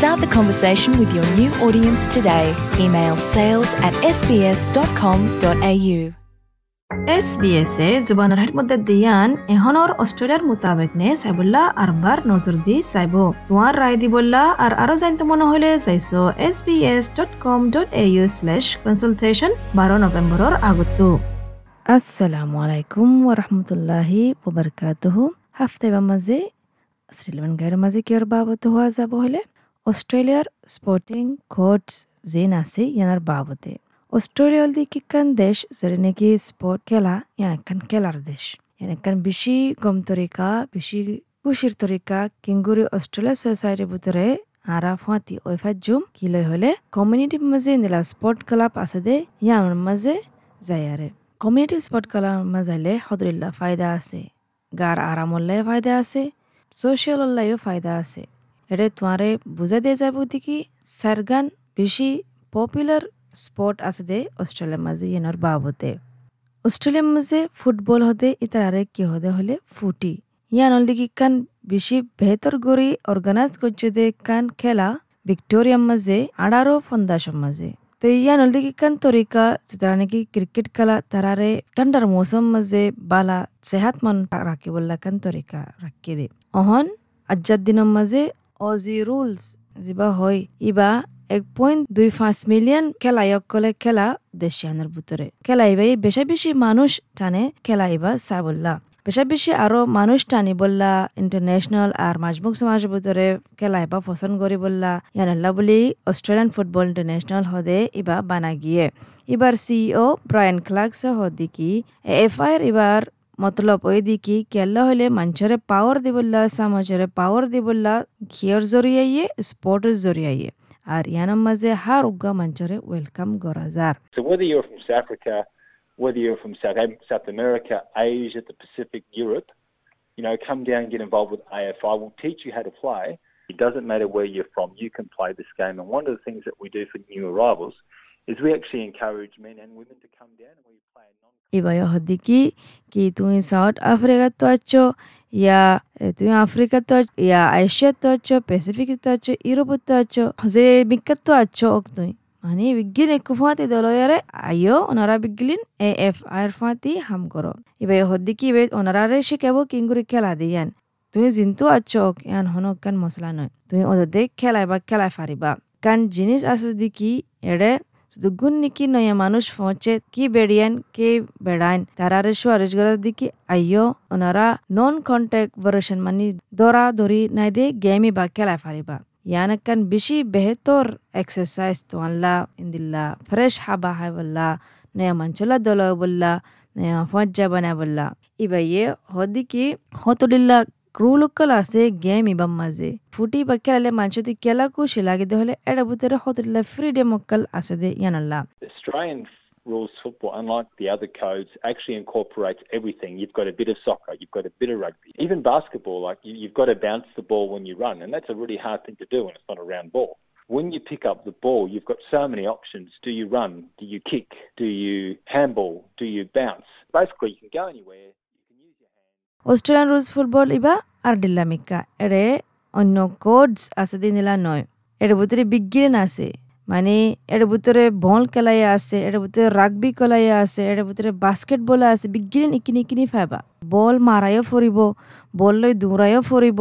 Start the conversation with your new audience today. Email sales at sbs.com.au. SBS এ জুবানৰ মধ্যে দিয়ান এহনৰ অষ্ট্ৰেলিয়াৰ মুতাবেক নে চাইবুল্লা আৰবাৰ নজৰ দি চাইব তোমাৰ ৰায় দিবল্লা আৰু আৰু জানিত মনে হ'লে চাইছো S B S dot com dot A U slash consultation বাৰ নৱেম্বৰৰ আগতো আসসালামু আলাইকুম ওরহমতুল্লাহি ওবরকাতুহু হাফতে মাঝে শ্রীলঙ্কান গাইৰ মাজে কিয়ৰ বাবদ হোৱা যাব হ'লে অস্ট্রেলিয়ার দিকে কান দেশ যেটা নাকি স্পোর্ট খেলা ইয়ান একখান খেলার দেশ ইয়ান একখান বেশি গম তরিকা বেশি খুশির তরিকা কিঙ্গুরি অস্ট্রেলিয়া সোসাইটির ভিতরে আরা ফাঁতি ওই ফাজুম কিলয় হলে কমিউনিটির মাঝে নিলা স্পোর্ট ক্লাব আছে দে ইয়ার মাঝে যায় আরে কমিউনিটি স্পোর্ট ক্লাব মাঝে আইলে হদুল্লাহ ফায়দা আছে গার আরামল্লাহ ফায়দা আছে সোশিয়াল ফায়দা আছে এটা তোমারে বুঝাই দিয়ে যাব দেখি, সারগান বেশি পপুলার স্পোর্ট আছে দে অস্ট্রেলিয়ার মাঝে ইয়েনার বাবতে। অস্ট্রেলিয়ার মাঝে ফুটবল হতে ইতার আরেক কি হতে হলে ফুটি। ইয়ান দিকে কান বেশি বেহতর করে অর্গানাইজ করছে দে কান খেলা ভিক্টোরিয়ার মাঝে, আড়ারো ফন্দাসের মাঝে। তো ইয়ান দিকে কান তরিকা তারা নাকি ক্রিকেট খেলা তারারে ঠান্ডার মৌসুম মাঝে বালা সেহাতমন রাখিবল্লা কান তরিকা, রাখি দে। অহন আজ্জার দিনের মাঝে অজি রুলস যিবা হয় ইবা এক পয়েন্ট দুই পাঁচ মিলিয়ন খেলায়ক কলে খেলা দেশিয়ানের ভিতরে খেলাইবাই বেশি বেশি মানুষ টানে খেলাইবা সাবল্লা বেশি বেশি আরও মানুষ টানি বললা ইন্টারন্যাশনাল আর মাজমুখ সমাজের ভিতরে খেলাইবা পছন্দ করি বললা ইয়ানল্লা বলি অস্ট্রেলিয়ান ফুটবল ইন্টারন্যাশনাল হদে ইবা বানা গিয়ে এবার সিইও ব্রায়ান ক্লার্কস হদি কি এফ আইর এবার মতলব ওই দিকে কেল্লা হলে মানুষের পাওয়ার দিবল্লা সমাজের পাওয়ার দিবল্লা ঘিয়র জরিয়াইয়ে স্পোর্টের জরিয়াইয়ে আর ইয়ানোর মাঝে হার উগা মঞ্চরে welcome গরাজার So whether you're from South Africa, whether you're from South, Am- South America, Asia, the Pacific, Europe, you know, come down and get involved with AFI. We'll teach you how to play. It doesn't matter where you're from, you can play this game. And one of the things that we do for new arrivals ইবায় হদিকি কি তুমি south আফ্রিকাত তো আছো ইয়া এ, তুমি আফ্রিকাত তো ইয়া এশিয়াত তো আছো প্যাসিফিক তো আছো ইউরোপত তো আছো যে বিখ্যাত তো আছো ওক তুই মানে বিজ্ঞান একু ফাঁতি দলয়ারে আইও ওনারা বিজ্ঞান এ এফ আয়ের ফাঁতি হাম করো ইবাই হদিকি ইবে ওনারারে শিখাব কিঙ্গুরি খেলা দিয়ান তুমি জিন্তু আছো ওক ইয়ান হনক কান মশলা নয় তুমি ওদের খেলাই বা খেলাই ফারিবা কান জিনিস আছে দিকি এড়ে শুধু গুণ নিকি নয়া মানুষ পৌঁছে কি বেড়িয়ান, কে বেড়াইন তারারে সুয়ারেজ গড়ার দিকে আইও ওনারা নন কন্ট্যাক্ট ভার্সন মানে দরা দরি নাই দে গেমি বা খেলা ফারিবা। ইয়ানকান বেশি বেহতর এক্সারসাইজ তো আনলা, ইন্দিল্লা ফ্রেশ হাবা হাই বললা, নয়া মাঞ্চলা দল বললা, নয়া ফজ্জা বানা বললা। ইবাইয়ে, হদিকি, হতদিল্লা ক্রুলুকল আছে গেম ইবাম মাঝে ফুটি বা খেলালে মানুষটি কেলাকু শিলাগে হলে এটা ভিতরে হতদিল্লা ফ্রিডম অক্কল আছে দে ইয়ানাল্লা Australian rules football, unlike the other codes, actually incorporates everything. You've got a bit of soccer, you've got a bit of rugby, even basketball. Like you, you've got to bounce the ball when you run, and that's a really hard thing to do when it's not a round ball. When you pick up the ball, you've got so many options. Do you run? Do you kick? Do you handball? Do you bounce? Basically, you can go anywhere. Australian rules football ইবা আর ডিল্লামিকা এরে অন্য codes আছে দিনিলা নয় এর ভিতরে বিজ্ঞান আছে মানে এর ভিতরে বল খেলাইয়া আছে এর ভিতরে রাগবি খেলাইয়া আছে এর ভিতরে বাস্কেটবল আছে বিজ্ঞান ইকিনি ইকিনি ফাইবা বল মারাইও ফুরিব বল লৈ দৌড়াইও ফুরিব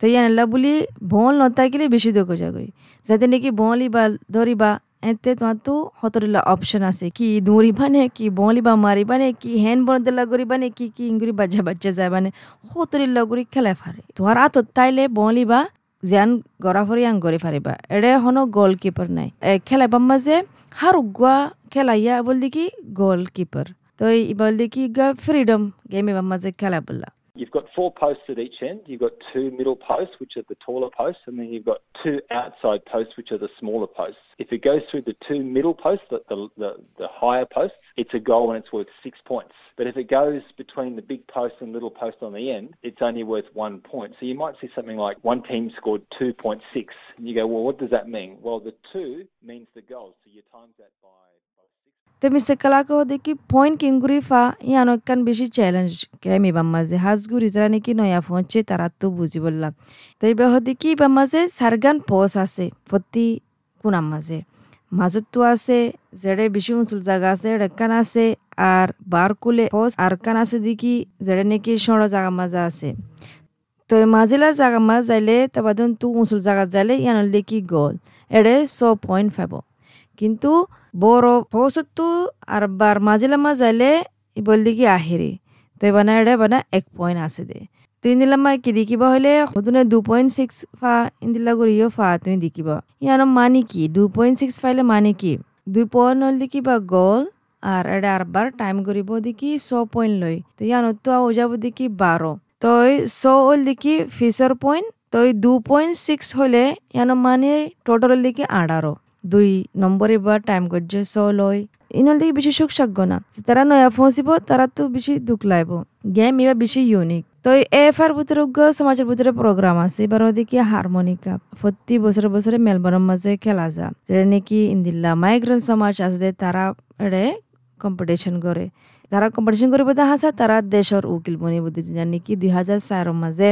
তো ইয়ানলা বুলি বল নথাকিলে বেশি দুঃখ যাগই যাতে নাকি বল ইবা ধরিবা এতে তোমার তো হতরিলা অপশন আছে। কি দৌড়িবা নে কি বলিবা মারিবা নে কি হ্যান্ড বনদেলা করিবা নে কি কি ইঙ্গুরি বাচ্চা বাচ্চা যাবা নে হতরিল্লা করি খেলা ফারে। তোমার আতত তাইলে বলিবা জিয়ান গড়া ফরি আং গড়ি ফারিবা এড়ে হনো গোল নাই। এ খেলাইবা মাঝে হার উগুয়া খেলাইয়া বল দেখি গোল কিপার তো বল দেখি ফ্রিডম গেমে মাঝে খেলা বললা। Four posts at each end. You've got two middle posts, which are the taller posts, and then you've got two outside posts, which are the smaller posts. If it goes through the two middle posts, the, the, the, the higher posts, it's a goal and it's worth six points. But if it goes between the big post and little post on the end, it's only worth one point. So you might see something like one team scored 2.6. And you go, well, what does that mean? Well, the two means the goal. So you times that by. Te Mr. Kalako deki point kinguri fa yano kan beshi challenge kemi bammaze hasguri zrani ki noya fonche tarattu buji bolla তাই বেহদি কি বামাজে সারগান পস আছে, প্রতি কোনাম মাঝে মাজতো আছে যেড়ে বেশি উঁচুল জায়গা আছে রেকান আছে, আর বারকুলে পস আর কান আছে দেখি যেড়ে নাকি সড় জায়গা মাজা আছে। তো মাজিলা জায়গা মাছ যাইলে তাবাদন তু উঁচুল জায়গা যাইলে ইয়ানল দেখি গল। এড়ে ছ পয়েন্ট ফাইব কিন্তু বড় পৌষত্তু আর বার মাজিলা মাছ যাইলে বল দেখি আহেরে তো এবানা এড়ে বানা এক পয়েন্ট আছে দে তুই দিলাম মা কি দেখিবা হলে সদনে দু পয়েন্ট সিক্স ফা ইন্দিলা করিও ফা তুমি দেখিবা ইয়ানো মানি কি দু পয়েন্ট সিক্স ফাইলে মানি কি দুই পয়েন্ট হল দেখিবা গল আর এটা আরবার টাইম করিব দেখি ছ পয়েন্ট লই তো ইয়ানো তো আও যাব দেখি বারো তই ছ হল দেখি ফিসর পয়েন্ট তই দু পয়েন্ট সিক্স হলে ইয়ানো মানে টোটাল দেখি আঠারো দুই নম্বরে বা টাইম করছে ছ লয়। ইনল দেখি বেশি সুখ সাগ্য না। তারা নয়া ফসিব তারা তো বেশি দুঃখ লাইব। গেম এবার বেশি ইউনিক তো এফ আর ভিতরে সমাজের ভিতরে প্রোগ্রাম আছে এবার ওদিকে হারমোনিকা প্রতি বছরে বছরে মেলবোর্নের মাঝে খেলা যা। যেটা নাকি ইন্দিল্লা মাইগ্রেন্ট সমাজ আছে তারা এড়ে কম্পিটিশন করে তারা কম্পিটিশন কৰিব হাসা তারা দেশৰ উকিল বনি বুদ্ধি জানি কি দুই হাজার চাৰৰ মাজে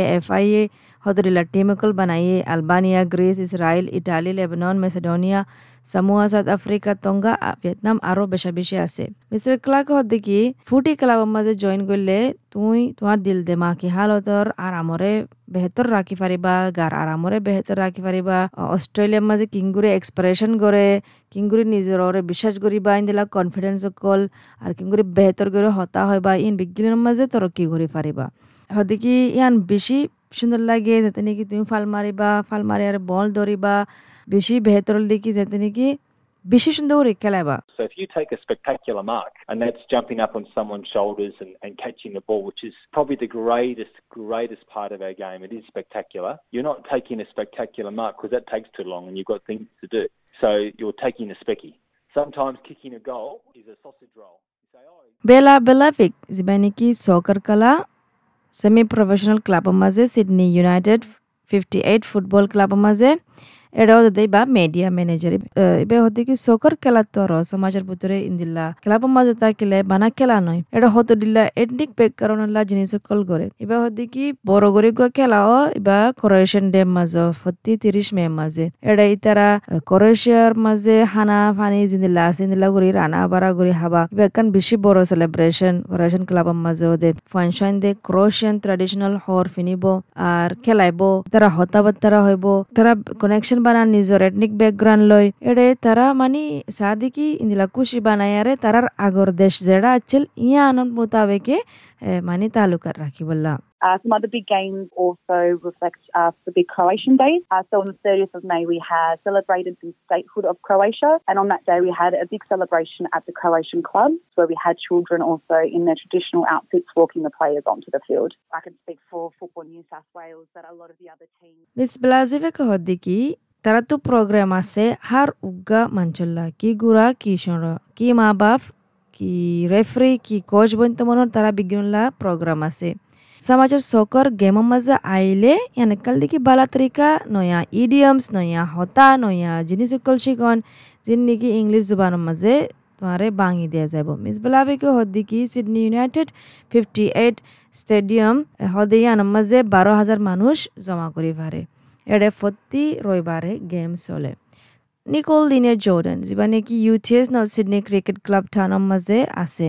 এ এফ আই এ হদরিলা টিমকল বানাইয়ে Albania Greece Israel Italy Lebanon Macedonia Samoa South Africa Tonga Vietnam আরও বেশা বেশি আছে মিস্টার ক্লার্ক দেখি ফুটি ক্লাবৰ মাঝে জইন করলে তুই তোমার দিল দেমাকি হালতর আরামরে বেহতর রাখি পারিবা গার আরামরে বেহতর রাখি পারিবা অস্ট্রেলিয়ার মাঝে কিংগুরি এক্সপ্রেশন করে কিংগুরি নিজের বিশ্বাস করিবা ইন্দিলা কনফিডেন্স কল আর কিংগুরি বেহতর করে হতা হয় বা ইন বিজ্ঞানের মাঝে তরক্কি করি পারিবা হদিকি ইয়ান বেশি সুন্দর লাগে যাতে নাকি তুমি ফাল মারিবা ফাল মারি আর বল ধরিবা বেশি বেহতর দেখি যাতে নাকি বেশি সুন্দর করে খেলাইবা So if you take a spectacular mark, and that's jumping up on someone's shoulders and, and catching the ball, which is probably the greatest, greatest part of our game. It is spectacular. You're not taking a spectacular mark because that takes too long and you've got things to do. So you're taking a specky. Sometimes kicking a goal is a sausage roll. You say, oh, Bela বেলাভিক semi professional ক্লাবৰ মাজে Sydney United fifty eight football ক্লাবৰ মাজে manager এবার হতে কি সকার খেলা তো আর সমাজের ভিতরে ইন্দিল্লা। খেলাব মাঝে তাকিলে বানা খেলা নয়। এটা হতো দিল্লা এথনিক ব্যাকরণ জিনিস কল করে। এবার হতে কি বড় করে গো খেলাও এবার ক্রোয়েশিয়ান ডে মাঝে ফতি তিরিশ মে মাঝে। এটা ইতারা ক্রোয়েশিয়ার মাঝে হানা ফানি আছে ইন্দিল্লা করি রানা বাড়া করি হাবা। এবার কান বেশি বড় সেলিব্রেশন ক্রোয়েশিয়ান ক্লাবের মাঝে ওদের ফাংশন দে ক্রোয়েশিয়ান ট্রেডিশনাল হর ফিনিব, আর খেলাইব। তারা হতাবার্তারা হইব। তারা কানেকশন बना निजर ethnic banani jor ethnic background loi ere tara mani sadiki indila kushi banayare tarar agor desh jera achil iya anon mutabeke mani राखी rakiballa Uh, some other big games also reflect uh, the big Croatian days. Uh, so on the 30th of May, we had celebrated the statehood of Croatia. And on that day, we had a big celebration at the Croatian club where we had children also in their traditional outfits walking the players onto the field. I can speak for Football New South Wales, but a lot of the other teams. Miss Blazivic Hodiki, তো programme আছে হার উগা মাঞ্চল্লা কি গুড়া কি সর কি মা বাপ কি রেফারি কি কোচ বন্ত মনৰ তারা বিজ্ঞানলা প্রোগ্রাম আছে সমাজের সকর গেমৰ মাঝে আইলে এনেকাল দেখি বালা তরিকা নয়া ইডিয়মস নয়া হতা নয়া জিনিস সকল শিকন যিন নেকি ইংলিশ জুবানের মাঝে তোমারে বাঙি দেওয়া যাব মিস বেলাবেকে হদ্দিকি Sydney United fifty eight stadium হদিয়ানের মাঝে বারো হাজার মানুষ জমা করি পারে এড়ে প্রতি রবিবারে গেম চলে নিকল দিনে জৰ্ডান যিবা নেকি U S north Sydney cricket club থানৰ মাজে আছে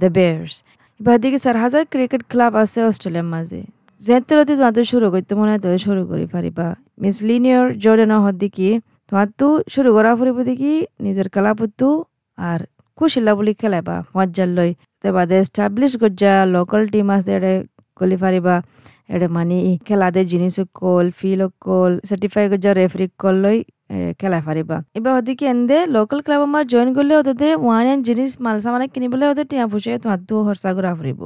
দ্য বেয়াৰ্ছ এবার দিকে চার হাজার ক্রিকেট ক্লাব আছে অস্ট্রেলিয়ার মাঝে যেতে তোমাদের শুরু করতে মনে হয় তোদের শুরু করি পারিবা মিস লিনিয়র জর্ডান হদ্দিকি তোমার তো শুরু করা ফুরিব দেখি নিজের খেলাপত্তু আর খুশিলা বুলি খেলাইবা মজ্জার লই তে বাদে এস্টাবলিশ গজ্জা লোকাল টিম আছে গলি পারিবা এডে মানে খেলা দে জিনিস কল ফিল কল সার্টিফাই গজা রেফারি কল লই খেলা ফারিবা। এবার ওদিকে এন্দে লোকাল ক্লাব আমার জয়েন করলে ওদের ওয়ান জিনিস মাল সামানে কিনিবলে ওদের টিয়া ফুসে তোমার তো হরসা ঘুরা ফুরিব।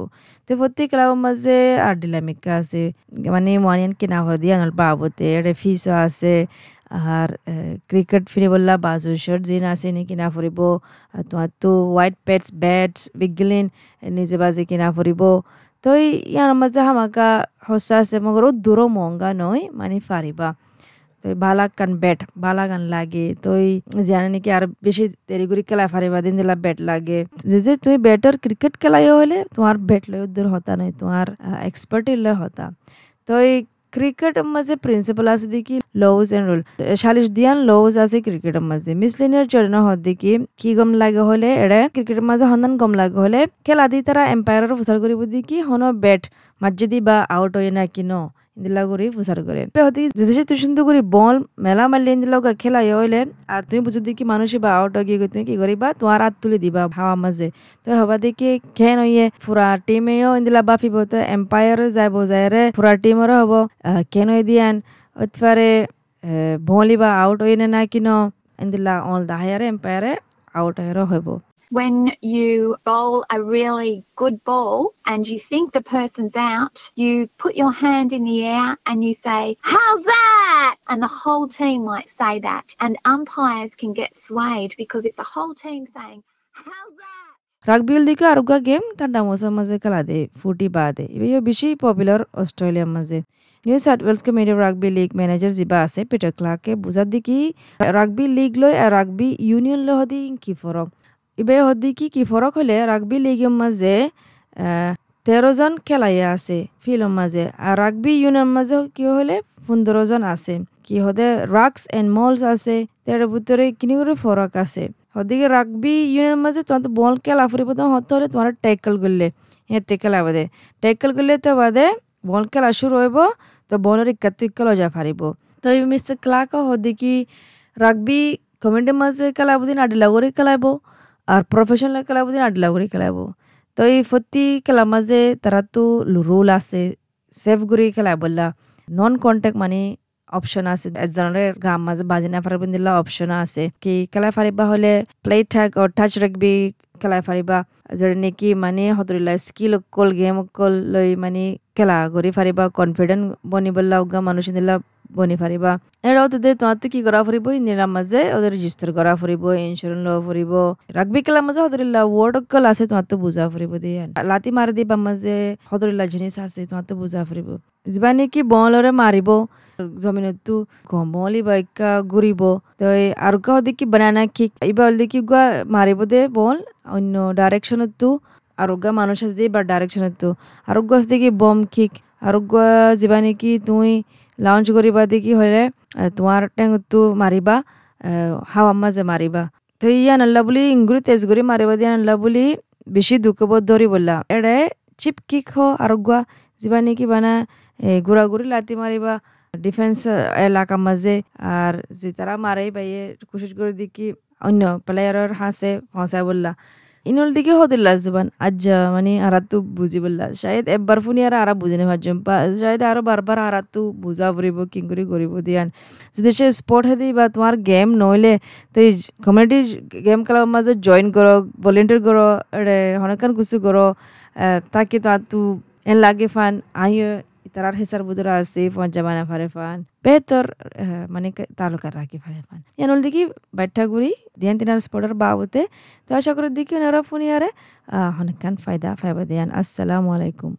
তো প্রত্যেক ক্লাবের মাঝে আর ডিলামিকা আছে। মানে ওয়ান কিনা হর দিয়া নল পাবতে এডে ফিসও আছে। আর ক্রিকেট ফিরিবল্লা বাজু শার্ট জিন আছে নি কিনা ফুরিব। তোমার তো হোয়াইট পেটস ব্যাটস বিগলিন নিজে বাজে কিনা ফুরিব। তো ইয়াৰ মাজে হামাকা সঁচা আছে মগৰ দূৰো মহঙ্গা নয় মানে ফাৰিবা তই বালা কান ব্যাট বালা গান লাগে তই জানে নাকি আর বেশি দেরি করে খেলা ফারিবা দিন দিলা ব্যাট লাগে যে যে তুমি ব্যাটার ক্রিকেট খেলাই হলে তোমার ব্যাট লয় দূর হতা নয় তোমার এক্সপার্ট ইলে হতা তো ক্রিকেট মাঝে প্রিন্সিপাল আছে দেখি লউজ এন্ড রুল সালিশ দিয়ান লউজ আছে ক্রিকেটের মাঝে। মিসলিনের হত দেখি কি গম লাগে হলে এড়ে ক্রিকেটের মাঝে সন্ধান গম লাগে হলে। খেলা দি তারা এম্পায়ারের প্রচার করিব দেখি হন ব্যাট মাঝে দি বা আউট হয়ে না কি ইন্দিলা করি ফুসার করে হতে যে তুই সুন্দর করি, বল, মেলা মারলে ইন্দিলা খেলা ইয়ে হইলে, আর তুমি বুঝো দেখি মানুষ বা আউট হয়ে গিয়ে তুমি কি করিবা তোমার হাত তুলে দিবা হাওয়া মাঝে। তো হবা দেখি খেন হইয়ে ফুরা টিমেও ইন্দিলা বাফিব তো এম্পায়ার যাইব যাইরে ফুরা টিমেরও হব কেন দিয়ান অতফারে বলিবা আউট হইনে না কিনো, ইন্দিলা অল দাহায়ারে এম্পায়ারে আউট হয়েরও হইব। when you bowl a really good ball and you think the person's out, you put your hand in the air and you say, How's that? And the whole team might say that. And umpires can get swayed because if the whole team's saying, How's that? রাগবিল দিকে আরোগ্য game ঠান্ডা মৌসুম মাঝে খেলা দে ফুটি বা দে এবার বেশি পপুলার অস্ট্রেলিয়ার মাঝে New South Wales committee rugby league manager যা আছে পিটার ক্লার্কে বুঝার দিকে রাগবি লিগ লই আর রাগবি ইউনিয়ন লই হদি কি ফরক ইবে হদি কি কি ফরক হলে রাগবি লিগের মাঝে তেরো জন খেলাইয়া আছে ফিল্ডের মাঝে আর রাগবি ইউনিয়ন মাঝে কি হলে পনেরো জন আছে। কি হদে রাক্স এন্ড মলস আছে তার ভিতরে কিনি করে ফরক আছে। হদিকে রাগবি ইউনিয়ন মাঝে তোমার বল খেলা ফুরিব তো হতে হলে তোমার ট্যাকল করলে হেতে খেলা বাদে। ট্যাকল করলে তো বাদে বল খেলা শুরু হইব, তো বলের ইকাত্তু ইকাল যা ফারিব। তো মিস্টার ক্লাক হদিকি রাগবি কমিটির মাঝে খেলাবদিন আডিলা করে খেলাইব। আর প্রফেশনাল খেলাবদিন আডিলা করে খেলাইব তো এই প্রতি খেলার মাঝে তারা তো রুল আছে সেফ করে খেলাই বললা নন কন্টেক্ট মানে অপশন আছে এজনের গাম মাঝে বাজি না পারবেন দিলা অপশন আছে। কি খেলাই ফারিবা হলে প্লেট থাক ও টাচ রাখবি খেলাই ফারিবা যেটা নেকি মানে হতরিলা স্কিল অকল গেম অকল লৈ মানে খেলা কৰি ফাৰিবা কনফিডেন্ট বনিবলা উগা মানুষ দিলা বনি ফারিবা এরাও তো দে তোমার তো কি করা ফুরিব ইন্দিরার মাঝে ওদের রেজিস্টার করা ফুরিব ইন্স্যুরেন্স লওয়া ফুরিব রাগবি খেলার মাঝে হদরিল্লা ওয়ার্ড কল আছে তোমার তো বুঝা ফুরিব দিয়ে লাতি মারি দিবার মাঝে হদরিল্লা জিনিস আছে তোমার তো বুঝা ফুরিব যিবা নেকি বলরে মারিব জমিনতো গমলি বাইকা ঘুরিব তো আৰু কাহ দেখি বানানা কিক এইবার দেখি গুয়া মারিব দে বল অন্য ডাইরেকশনতো আৰু গা মানুষ আছে দে বা ডাইরেকশনতো আৰু গছ দেখি বম কিক আৰু গুয়া যিবা নেকি তুই লঞ্চ করিবা দেখি হলে তোমার ট্যাংতো মারিবা হাওয়া মাঝে মারিবা তো ইয়া নাল্লা বুলি ইংগুরি তেজ করে মারিবা দিয়া নাল্লা বুলি বেশি দুঃখব ধরি বললা এড়ে চিপ কিক হ আৰু গুয়া যিবা নেকি বানা ঘুরা ঘুরি লাতি মারিবা ডিফেন্স এলাকার মাঝে আর যে তারা মারে বাইয়ে কোশিশ করে দেখি অন্য প্লেয়ারের হাসে ফসায় বললা ইনল দিকে হদিল্লা জবান। আজ মানে আরাতু বুঝি বললা শায়দ একবার ফুনি আর আরা বুঝিনে ভাজম শায়দ আরও বারবার আরাতু বুঝা ফুরিব কিং করে করিব দিয়ান। যদি সে স্পোর্ট হেদি বা তোমার গেম নইলে, তো এই কমিউনিটি গেম খেলার মাঝে জয়েন করো ভলেন্টিয়ার করো হনকান কিছু করো তাকে তো তু এন লাগে ফান আইও tarar hisar budura asi পঞ্চা jamana fare fan betor মানে তালুকার রাখি ফারে ফান ইয়ানুল দিকে বাইঠা ঘুরি দিয়ান তিনার স্পোর্টার বাবুতে তো আশা করি দিকে ওনারা ফোন ইয়ারে অনেকখান ফায়দা ফাইবা দিয়ান আসসালামু আলাইকুম